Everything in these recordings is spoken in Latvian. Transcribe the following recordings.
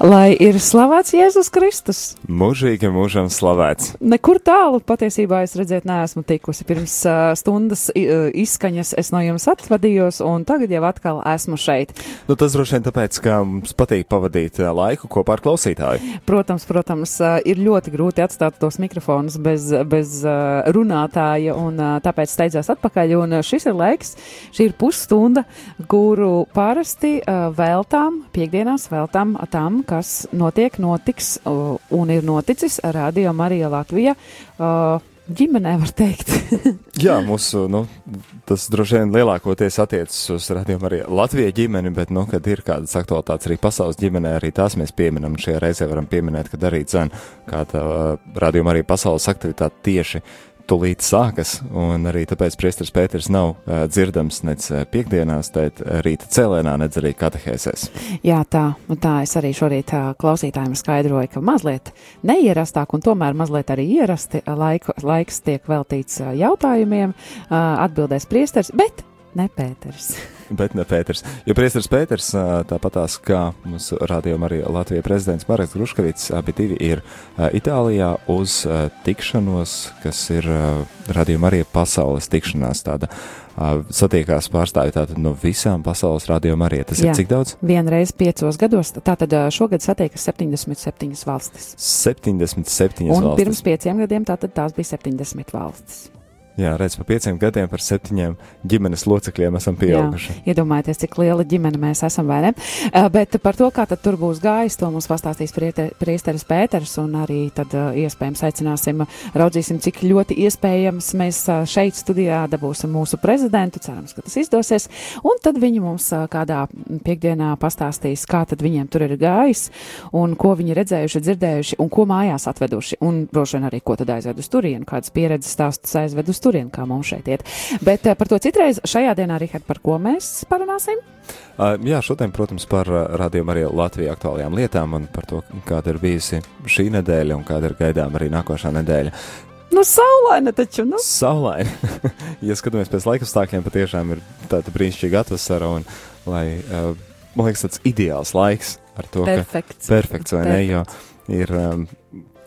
Lai ir slavēts Jēzus Kristus. Mūžīgi mūžam slavēts. Nekur tālu patiesībā es redzēt neesmu tikusi. Pirms uh, stundas uh, izskaņas es no jums atvadījos, un tagad jau atkal esmu šeit. Nu, tas droši vien tāpēc, ka mums patīk pavadīt uh, laiku kopā ar klausītāju. Protams, protams, uh, ir ļoti grūti atstāt tos mikrofonus bez, bez uh, runātāja, un uh, tāpēc steidzās atpakaļ. Un uh, šis ir laiks, šī ir pusstunda, kuru parasti uh, veltām, piekdienās veltām tam, kas notiek, notiks uh, un ir noticis Radio Marija Latvija. Uh, ģimenē, var teikt. Jā, mūsu, nu, tas droši vien lielākoties attiecas uz radījumu arī Latvijas ģimeni, bet, nu, kad ir kādas aktualitātes arī pasaules ģimenē, arī tās mēs pieminam. Šajā reizē varam pieminēt, kad arī dzēn kāda uh, radījuma arī pasaules aktivitāte tieši tūlīt sākas, un arī tāpēc priesteris Pēters nav uh, dzirdams nec piekdienās, tēt rīta cēlēnā, nec arī katehēsēs. Jā, tā, tā es arī šorīt uh, klausītājiem skaidroju, ka mazliet neierastāk un tomēr mazliet arī ierasti laiku, laiks tiek veltīts uh, jautājumiem, uh, atbildēs priesteris, bet ne Pēters. Bet ne Pēters. Jo priesteris Pēters, tāpatās kā mūsu rādījuma arī Latvijas prezidents Mareks Gruškavits, abi divi ir Itālijā uz tikšanos, kas ir rādījuma arī pasaules tikšanās tāda. Satiekās pārstāvji tātad no visām pasaules rādījuma arī. Tas Jā, ir cik daudz? Vienreiz piecos gados. Tātad šogad satiekas 77 valstis. 77 Un valstis. pirms pieciem gadiem tātad tās bija 70 valstis. Jā, redz, pa pieciem gadiem par septiņiem ģimenes locekļiem esam pieauguši. Jā, iedomājieties, cik liela ģimene mēs esam, vai ne? Uh, bet par to, kā tad tur būs gājis, to mums pastāstīs priesteris Pēters, un arī tad uh, iespējams aicināsim, raudzīsim, cik ļoti iespējams mēs uh, šeit studijā dabūsim mūsu prezidentu, cerams, ka tas izdosies, un tad viņi mums kādā piekdienā pastāstīs, kā tad viņiem tur ir gājis, un ko viņi redzējuši, dzirdējuši, un ko mājās atveduši, un droši vien arī, ko tad aizved uz turienu, kādas pieredzes stāstus aizved uz turienu turien, kā mums šeit iet. Bet uh, par to citreiz šajā dienā, Rihard, par ko mēs parunāsim? Uh, jā, šodien, protams, par uh, radījumu arī Latvijas aktuālajām lietām un par to, kāda ir bijusi šī nedēļa un kāda ir gaidām arī nākošā nedēļa. Nu, saulaina taču, nu. Saulaina. ja skatāmies pēc laikapstākļiem, patiešām ir tāda brīnišķīga atvasara un, lai, uh, man liekas, tāds ideāls laiks ar to, perfekts. ka perfekts vai Perfekt. ne, jo ir um,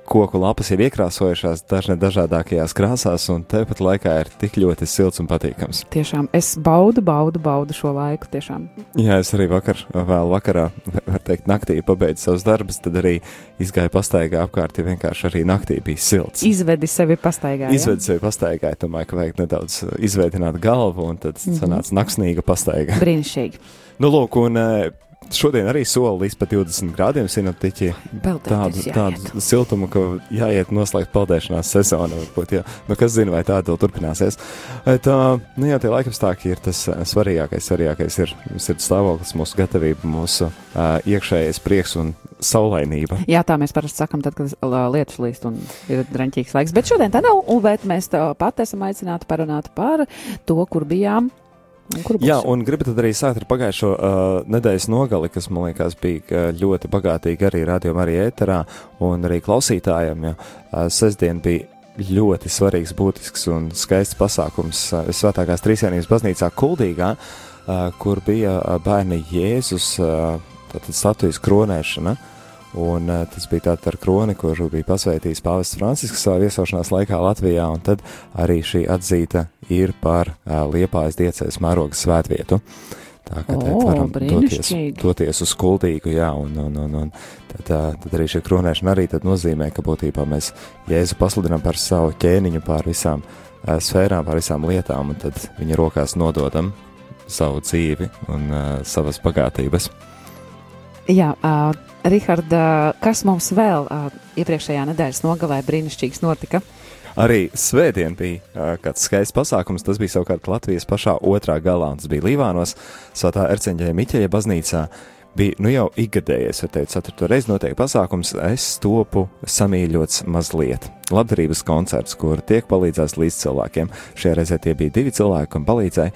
koku lapas jau iekrāsojušās dažne dažādākajās krāsās, un tepat laikā ir tik ļoti silts un patīkams. Tiešām es baudu, baudu, baudu šo laiku. Tiešām. Jā, es arī vakar, vēl vakarā, var teikt, naktī pabeidzu savus darbus, tad arī izgāju pastaigā apkārt, ja vienkārši arī naktī bija silts. Izvedi sevi pastaigā. Izvedi sevi pastaigā, domāju, ka vajag nedaudz izveidināt galvu, un tad mm -hmm. sanāca naksnīga pastaigā. Brīnišķīgi. Nu, lūk, un Šodien arī sola līdz pat 20 grādiem sinaptiķi. Tādu, tādu siltumu, ka jāiet noslēgt peldēšanās sezona. Varbūt, jā. nu, kas zina, vai tāda vēl turpināsies. Tā, nu, jā, tie laikapstākļi ir tas svarīgākais. Svarīgākais ir sirds stāvoklis, mūsu gatavība, mūsu uh, iekšējais prieks un saulainība. Jā, tā mēs parasti sakam, tad, kad lietus līst un ir draņķīgs laiks. Bet šodien tā nav, un mēs pat esam aicināti parunāt par to, kur bijām Jā, un gribu tad arī sākt ar pagājušo uh, nedēļas nogali, kas man liekas bija ļoti bagātīga arī rādījumā, arī ēterā un arī klausītājiem. Ja, uh, sestdien bija ļoti svarīgs, būtisks un skaists pasākums uh, Svētākās Trīsvienības baznīcā Kuldīgā, uh, kur bija uh, bērni Jēzus uh, statujas kronēšana. Uh, Un, uh, tas bija tāds ar kroni, kur bija pasveitījis Pāvests Francisks savā viesošanās laikā Latvijā, un tad arī šī atzīta ir par uh, Liepājas diecēs mēroga svētvietu. Tā kā oh, varam doties, doties uz kuldīgu, jā, un, un, un, un tad, uh, tad arī šī kronēšana arī nozīmē, ka būtībā mēs Jēzu pasludinām par savu ķēniņu pār visām uh, sfērām, pār visām lietām, un tad viņa rokās nododam savu dzīvi un uh, savas bagātības. Jā, uh, Riharda, kas mums vēl uh, iepriekšējā nedēļas nogalē brīnišķīgs notika? Arī svētdien bija kāds skaists pasākums. Tas bija savukārt Latvijas pašā otrā galā, un tas bija Līvānos, Svētā Erceņģeļa Miķeļa baznīcā. Bija nu jau ikgadējais, var teikt, ceturto reizi notiek pasākums, es topu samīļots mazliet. Labdarības koncerts, kur tiek palīdzēts līdz cilvēkiem. Šajā reizē tie bija divi cilvēki, kam palīdzēja.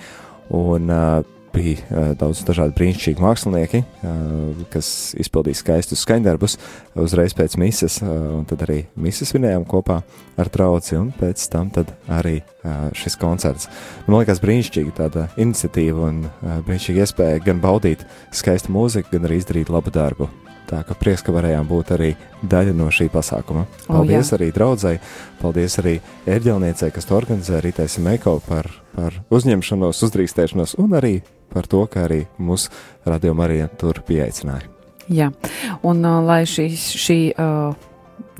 Un uh, bija uh, daudz dažādu brīnišķīgu mākslinieki, uh, kas izpildīja skaistus skaņdarbus uzreiz pēc mises, uh, un tad arī mises svinējām kopā ar draugu, un pēc tam arī uh, šis koncerts. Man liekas, brīnišķīgi tāda iniciatīva un uh, brīnišķīga iespēja gan baudīt skaistu mūziku, gan arī izdarīt labu darbu. Tā ka prieks, ka varējām būt arī daļa no šī pasākuma. Paldies o, arī draudzēji, paldies arī ērģelniecei, kas to organizē, Rītēsi Meiko par, par uzņemšanos, uzdrīkstēšanos un arī par to, ka arī mūsu radio Marija tur pieaicināja. Jā, un uh, lai šī, šī uh,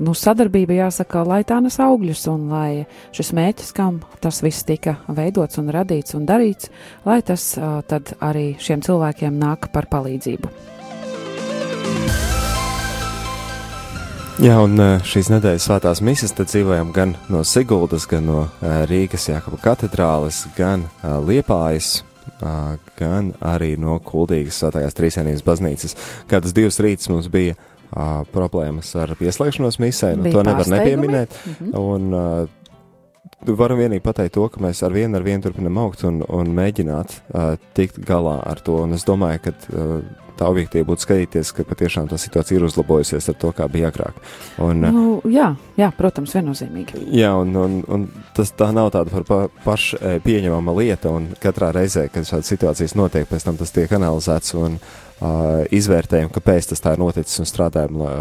nu, sadarbība, jāsaka, lai tā nes augļus, un lai šis mēķis, kam tas viss tika veidots un radīts un darīts, lai tas uh, tad arī šiem cilvēkiem nāk par palīdzību. Jā, un šīs nedēļas svētās misijas tad dzīvojam gan no Siguldas, gan no Rīgas Jākapa katedrāles, gan Liepājas, gan arī no Kuldīgas svētājās trīsienības baznīcas. Kādas divas rītas mums bija problēmas ar pieslēgšanos misē, nu, to nevar nepieminēt. Mm -hmm. un, varam vienīgi pateikt to, ka mēs ar vienu ar vienu turpinam augt un, un mēģināt uh, tikt galā ar to. Un es domāju, ka uh, tā objektīvi būtu skatīties, ka patiešām tā situācija ir uzlabojusies ar to, kā bija agrāk. Un, nu, jā, jā, protams, viennozīmīgi. Jā, un, un, un tas tā nav tāda par pa, pašu pieņemama lieta, un katrā reizē, kad šādas situācijas notiek, pēc tam tas tiek analizēts un uh, izvērtējam, kāpēc tas tā ir noticis un strādājam, lai,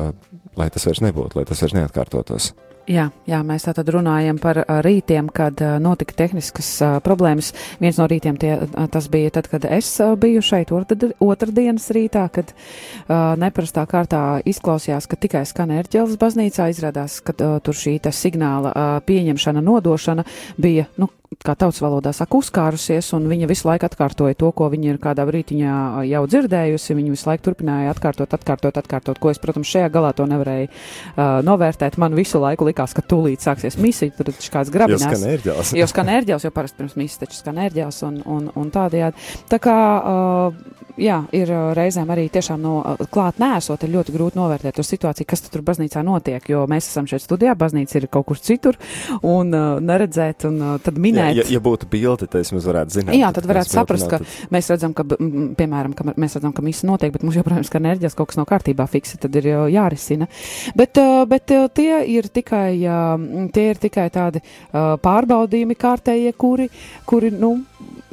lai tas vairs nebūtu, lai tas vairs neatkārtotos. Jā, jā, mēs tātad runājam par rītiem, kad notika tehniskas problēmas. Viens no rītiem tie, tas bija tad, kad es biju šeit otrdienas rītā, kad uh, neparastā kārtā izklausījās, ka tikai skan ērģeles baznīcā. Izrādās, ka uh, tur šī signāla uh, pieņemšana, nodošana bija, nu, kā tautas valodā saka, uzkārusies, un viņa visu laiku atkārtoja to, ko viņa ir kādā brītiņā jau dzirdējusi. Viņa visu laiku turpināja atkārtot, atkārtot, atkārtot, ko es, protams, šajā galā to nevarēju uh, novērtēt. Man visu laiku likās, ka tūlīt sāksies misija, tur taču kāds grabinās. Jau skan ērģels. jau skan ērģels, jo parasti pirms misijas taču skan ērģels un, un, un tādējādi. Tā kā, uh, jā, ir reizēm arī tiešām no klāt nēsot, ir ļoti grūti novērtēt to situāciju, kas tur baznīcā notiek, jo mēs esam šeit studijā, baznīca ir kaut kur citur, un uh, neredzēt, un uh, tad minēt. Ja, ja, ja būtu bilde, tad mēs varētu zināt. Jā, tad varētu saprast, ka tad... mēs redzam, ka, m, piemēram, ka mēs redzam, ka misa notiek, bet mums joprojām skan enerģijas, kaut kas nav kārtībā fiksi, tad ir jārisina. Bet, uh, bet uh, tie ir tikai, uh, tie ir tikai tādi uh, pārbaudījumi kārtējie, kuri, kuri, nu,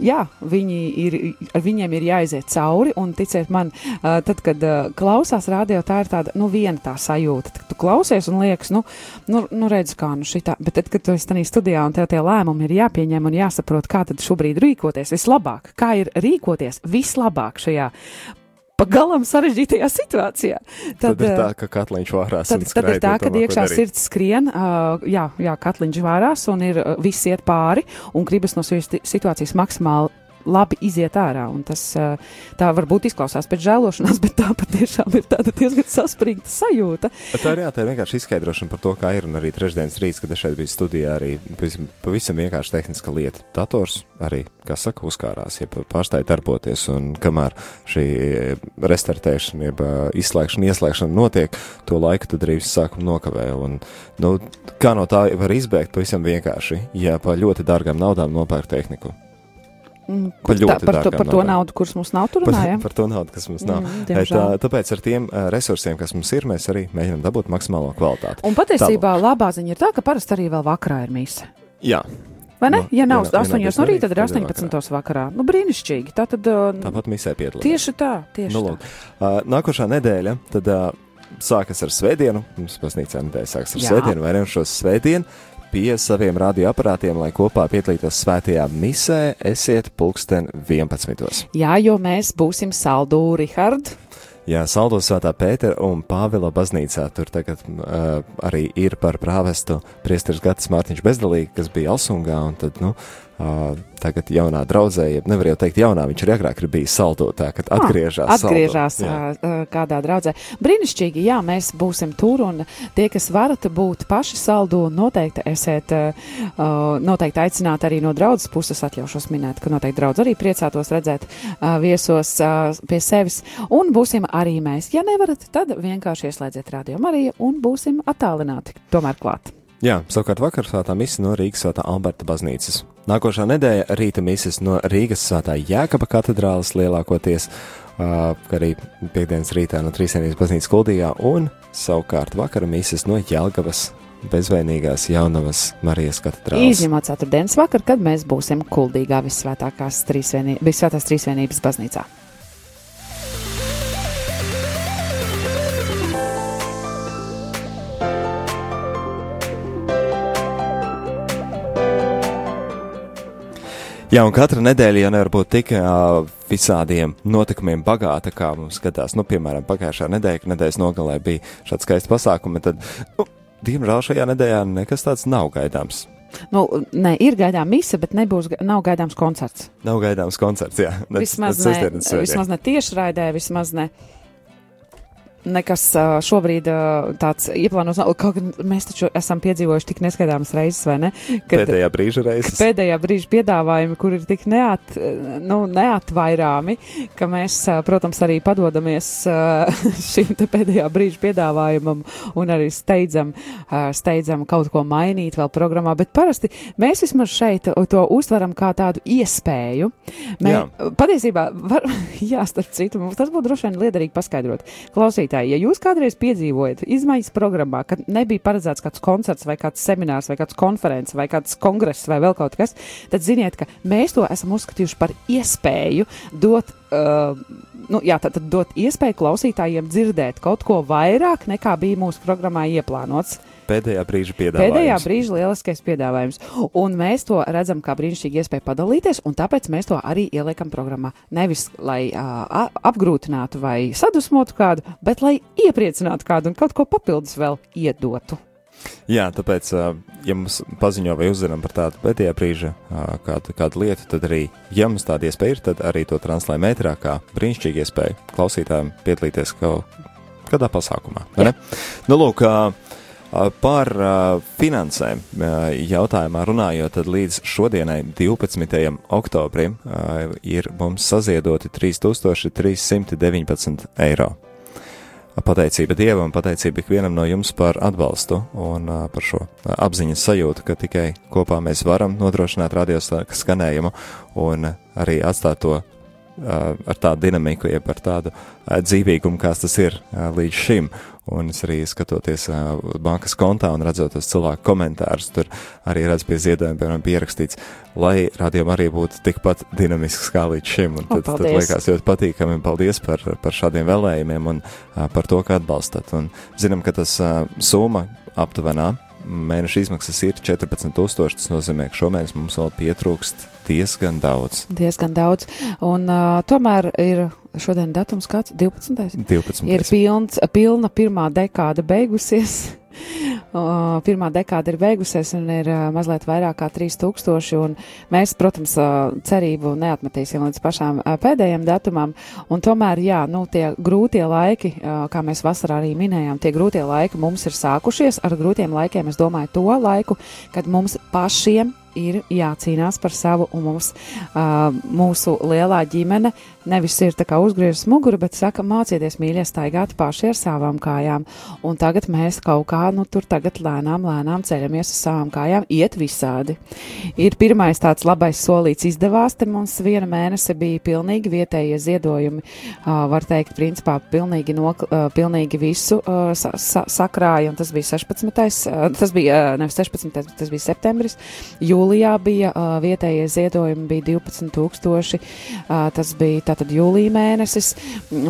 jā, viņi ir, ar viņiem ir jāiziet cauri, un ticiet man, tad, kad klausās radio, tā ir tāda, nu, viena tā sajūta. Tad tu klausies un liekas, nu, nu, nu redz, kā nu šitā, bet tad, kad tu esi tajā studijā un tev tie lēmumi ir jāpieņem un jāsaprot, kā tad šobrīd rīkoties vislabāk, kā ir rīkoties vislabāk šajā pagalam sarežģītajā situācijā. Tad, tad ir tā, ka katliņš vārās. Tad, tad ir tā, ka iekšā sirds skrien, uh, jā, jā, katliņš vārās un ir uh, viss iet pāri un gribas no šīs situācijas maksimāli labi iziet ārā. Tas tā varbūt izklausās pēc žēlošanās, bet tā patiešām ir tāda diezgan saspringta sajūta. Tā ir, jā, tā ir vienkārši izskaidrošana par to, kā ir. Un arī trešdienas rīts, kad es šeit biju studijā, arī pavisam, pavisam vienkārši tehniska lieta. Dators arī, kā saka, uzkārās, ja pārstāja darboties. Un kamēr šī restartēšana, jeb izslēgšana, ieslēgšana notiek, to laiku tad arī viss sākuma nokavē. Un, nu, kā no tā var izbēgt pavisam vienkārši, ja pa ļoti dārgām naudām nopērk tehniku. Mm, par, tā, par, to, par to naudu, kuras mums nav tur runājama? Par, par to naudu, kas mums nav. Mm, tā, tāpēc ar tiem resursiem, kas mums ir, mēs arī mēģinām dabūt maksimālo kvalitāti. Un patiesībā Tālāk. labā ziņa ir tā, ka parasti arī vēl vakarā ir mīsa. Jā. Vai ne? No, ja nav 8 no rīta, tad ir 18 vakarā. vakarā. Nu, brīnišķīgi. Tā tad. Uh, Tāpat misē piedalās. Tieši tā, tieši nu, tā. Uh, nākošā nedēļa, tad. Uh, Sākas ar svētdienu, mums baznīcā nedēļa sākas ar Jā. svētdienu, vai ne? Šo svētdienu pie saviem radioaparātiem, lai kopā piedalītos svētajā misē, esiet pulksten 11. Jā, jo mēs būsim saldū, Rihard. Jā, Saldo Svētā Pētera un Pāvila baznīcā tur tagad uh, arī ir par prāvestu priesteris Gatis Mārtiņš Bezdalīgi, kas bija Alsungā, un tad, nu, uh, tagad jaunā draudzē, ja nevar jau teikt jaunā, viņš arī agrāk ir bijis saldotā, kad ah, atgriežas. Ah, atgriežas kādā draudzē. Brīnišķīgi, jā, mēs būsim tur un tie, kas varat būt paši saldu, noteikti esiet, uh, noteikti aicināt arī no draudzes puses, atļaušos minēt, ka noteikti draudz arī priecātos redzēt uh, viesos uh, pie sevis un būsim arī mēs. Ja nevarat, tad vienkārši ieslēdziet radio Mariju un būsim attālināti tomēr klāt. Jā, savukārt vakar svētā misija no Rīgas svētā Alberta baznīcas. Nākošā nedēļa rīta misijas no Rīgas svētā Jēkaba katedrāles lielākoties, uh, arī piekdienas rītā no Trīsvienības baznīcas Kuldījā, un savukārt vakara misijas no Jelgavas bezvainīgās jaunavas Marijas katedrāles. Izņemot ceturtdienas vakar, kad mēs būsim Kuldīgā visvētākās trīsvienības, visvētās trīsvienības baznīcā. Jā, un katra nedēļa jau nevar būt tik uh, visādiem notikumiem bagāta, kā mums skatās. Nu, piemēram, pagājušā nedēļa, nedēļas nogalē bija šāds skaists pasākums, tad, nu, diemžēl šajā nedēļā nekas tāds nav gaidāms. Nu, ne, ir gaidāms mise, bet nebūs, nav gaidāms koncerts. Nav gaidāms koncerts, jā. Vismaz ne, vismaz ne tiešraidē, vismaz ne nekas šobrīd tāds ieplānots nav. Kaut gan mēs taču esam piedzīvojuši tik neskaidāmas reizes, vai ne? Kad, pēdējā brīža reizes. Pēdējā brīža piedāvājumi, kur ir tik neat, nu, neatvairāmi, ka mēs, protams, arī padodamies šim pēdējā brīža piedāvājumam un arī steidzam, steidzam kaut ko mainīt vēl programmā, bet parasti mēs vismaz šeit to uztveram kā tādu iespēju. Mē, jā. Patiesībā, var, jā, starp citu, mums tas būtu droši vien liederīgi paskaidrot. Klausīt, klausītāji, ja jūs kādreiz piedzīvojat izmaiņas programmā, kad nebija paredzēts kāds koncerts vai kāds seminārs vai kāds konferences vai kāds kongress vai vēl kaut kas, tad ziniet, ka mēs to esam uzskatījuši par iespēju dot. Uh, nu, jā, tad, tad dot iespēju klausītājiem dzirdēt kaut ko vairāk nekā bija mūsu programmā ieplānots. Pēdējā brīža piedāvājums. Pēdējā brīža lieliskais piedāvājums. Un mēs to redzam kā brīnišķīgu iespēju padalīties, un tāpēc mēs to arī ieliekam programmā. Nevis lai uh, apgrūtinātu vai sadusmotu kādu, bet lai iepriecinātu kādu un kaut ko papildus vēl iedotu. Jā, tāpēc, ja mums paziņo vai uzzinām par tādu pēdējā brīža kādu, kādu lietu, tad arī, ja mums tāda iespēja ir, tad arī to translējam ētrā kā brīnišķīgu iespēju klausītājiem piedalīties kaut kādā pasākumā. Nu, lūk, Par finansēm jautājumā runājot, tad līdz šodienai, 12. oktobrim, ir mums saziedoti 3319 eiro. Pateicība Dievam, pateicība ikvienam no jums par atbalstu un uh, par šo apziņas sajūtu, ka tikai kopā mēs varam nodrošināt radioskanējumu un arī atstāt to ar tādu dinamiku, jeb ar tādu dzīvīgumu, kāds tas ir līdz šim. Un es arī skatoties bankas kontā un redzot tos cilvēku komentārus, tur arī redz pie ziedojuma, piemēram, pierakstīts, lai rādījumi arī būtu tikpat dinamisks kā līdz šim. Un tad, o, tad liekas ļoti patīkami un paldies par, par šādiem vēlējumiem un par to, ka atbalstat. Un zinām, ka tas summa aptuvenā mēneša izmaksas ir 14,000. Tas nozīmē, ka šomēnes mums vēl pietrūkst diezgan daudz. Diezgan daudz. Un uh, tomēr ir šodien datums kāds 12. 12. Ir pilns, pilna pirmā dekāda beigusies. Pirmā dekāda ir beigusies un ir mazliet vairāk kā 3000, un mēs, protams, cerību neatmetīsim līdz pašām pēdējiem datumam, un tomēr, jā, nu, tie grūtie laiki, kā mēs vasarā arī minējām, tie grūtie laiki mums ir sākušies, ar grūtiem laikiem es domāju to laiku, kad mums pašiem ir jācīnās par savu, un mums, uh, mūsu lielā ģimene nevis ir tā kā uzgriezis muguru, bet saka, mācieties, mīļie, staigāt paši ar savām kājām. Un tagad mēs kaut kā, nu, tur tagad lēnām, lēnām ceļamies uz savām kājām, iet visādi. Ir pirmais tāds labais solīts izdevās, te mums viena mēnese bija pilnīgi vietējie ziedojumi, uh, var teikt, principā pilnīgi, nok, uh, pilnīgi visu uh, sa sa sakrāja, un tas bija 16. Uh, tas bija, uh, nevis 16. bet tas bija septembris. Jūlijā bija uh, vietējie ziedojumi, bija 12 tūkstoši, uh, tas bija tā tātad jūlija mēnesis,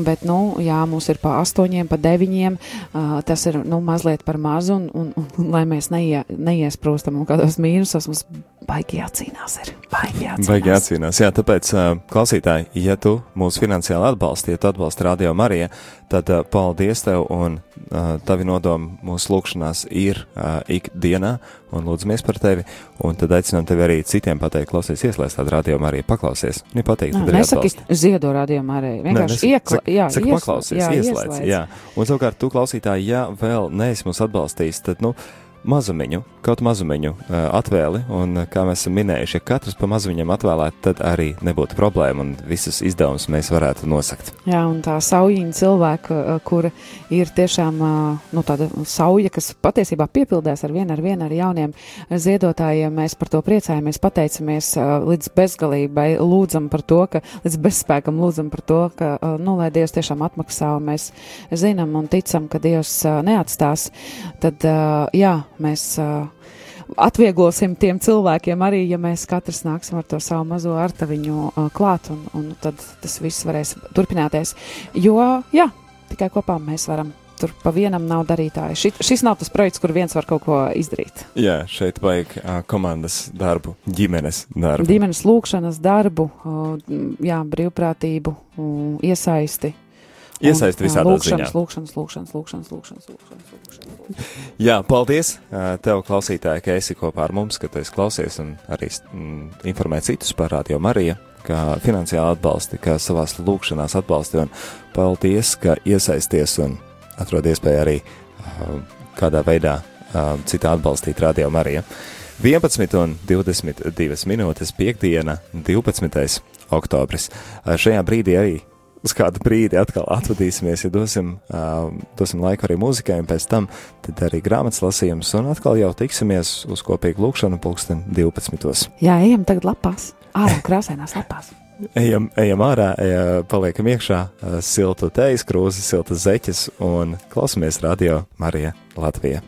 bet, nu, jā, mums ir pa astoņiem, pa deviņiem, uh, tas ir, nu, mazliet par mazu, un, un, un, un lai mēs neie, neiesprūstam un kādos mīnusos, mums baigi jācīnās ir, baigi jācīnās. Baigi jācīnās, jā, tāpēc, uh, klausītāji, ja tu mūs finansiāli atbalsti, ja tu atbalsti Radio Marija, tad uh, paldies tev, un uh, tavi nodomi mūsu lūkšanās ir uh, ikdienā, un lūdzamies par tevi, un tad aicinām tevi arī citiem pateikt, klausies, ieslēdz tādu radiomu arī paklausies. Ja pateikt, tad arī nesaki ziedo radiomu arī, vienkārši iekla, jā, saka, iesla, paklausies, jā, ieslēdz, ieslēdz. jā. Un savukārt tu klausītāji, ja vēl neesi mūs atbalstījis, tad, nu, mazumiņu, kaut mazumiņu uh, atvēli, un kā mēs esam minējuši, ja katrs pa mazumiņam atvēlētu, tad arī nebūtu problēma, un visas izdevumus mēs varētu nosakt. Jā, un tā saujiņa cilvēka, kura ir tiešām, uh, nu, tāda sauja, kas patiesībā piepildās ar vienu ar vienu ar jauniem ziedotājiem, mēs par to priecājamies, pateicamies uh, līdz bezgalībai, lūdzam par to, ka, līdz bezspēkam lūdzam par to, ka, uh, nu, lai Dievs tiešām atmaksā, un mēs zinām un ticam, ka Dievs uh, neatstās, tad, uh, jā, mēs uh, atvieglosim tiem cilvēkiem arī, ja mēs katrs nāksim ar to savu mazo artaviņu uh, klāt, un, un tad tas viss varēs turpināties. Jo, jā, tikai kopā mēs varam tur pa vienam nav darītāji. Šit, šis nav tas projekts, kur viens var kaut ko izdarīt. Jā, šeit vajag uh, komandas darbu, ģimenes darbu. Ģimenes lūkšanas darbu, uh, jā, brīvprātību, uh, iesaisti. Iesaisti visādās ziņās. Lūkšanas, lūkšanas, lūkšanas, lūkšanas, lūkšanas, lūkšanas. Jā, paldies tev, klausītāji, ka esi kopā ar mums, ka tu esi klausies un arī mm, informē citus par Radio Mariju kā finansiāli atbalsti, kā savās lūkšanās atbalsti, un paldies, ka iesaisties un atrod iespēju arī uh, kādā veidā uh, citā atbalstīt Radio Mariju. 11 un 22 minūtes piekdiena, 12. oktobris. Uh, šajā brīdī arī uz kādu brīdi atkal atvadīsimies, ja dosim, uh, dosim laiku arī mūzikai, un pēc tam arī grāmatas lasījums, un atkal jau tiksimies uz kopīgu lūkšanu pulksten 12. Jā, ejam tagad lapās, ārā krāsainās lapās. Ejam, ejam ārā, ejam, paliekam iekšā, siltu teijas krūzi, siltas zeķes un klausamies radio Marija Latvija.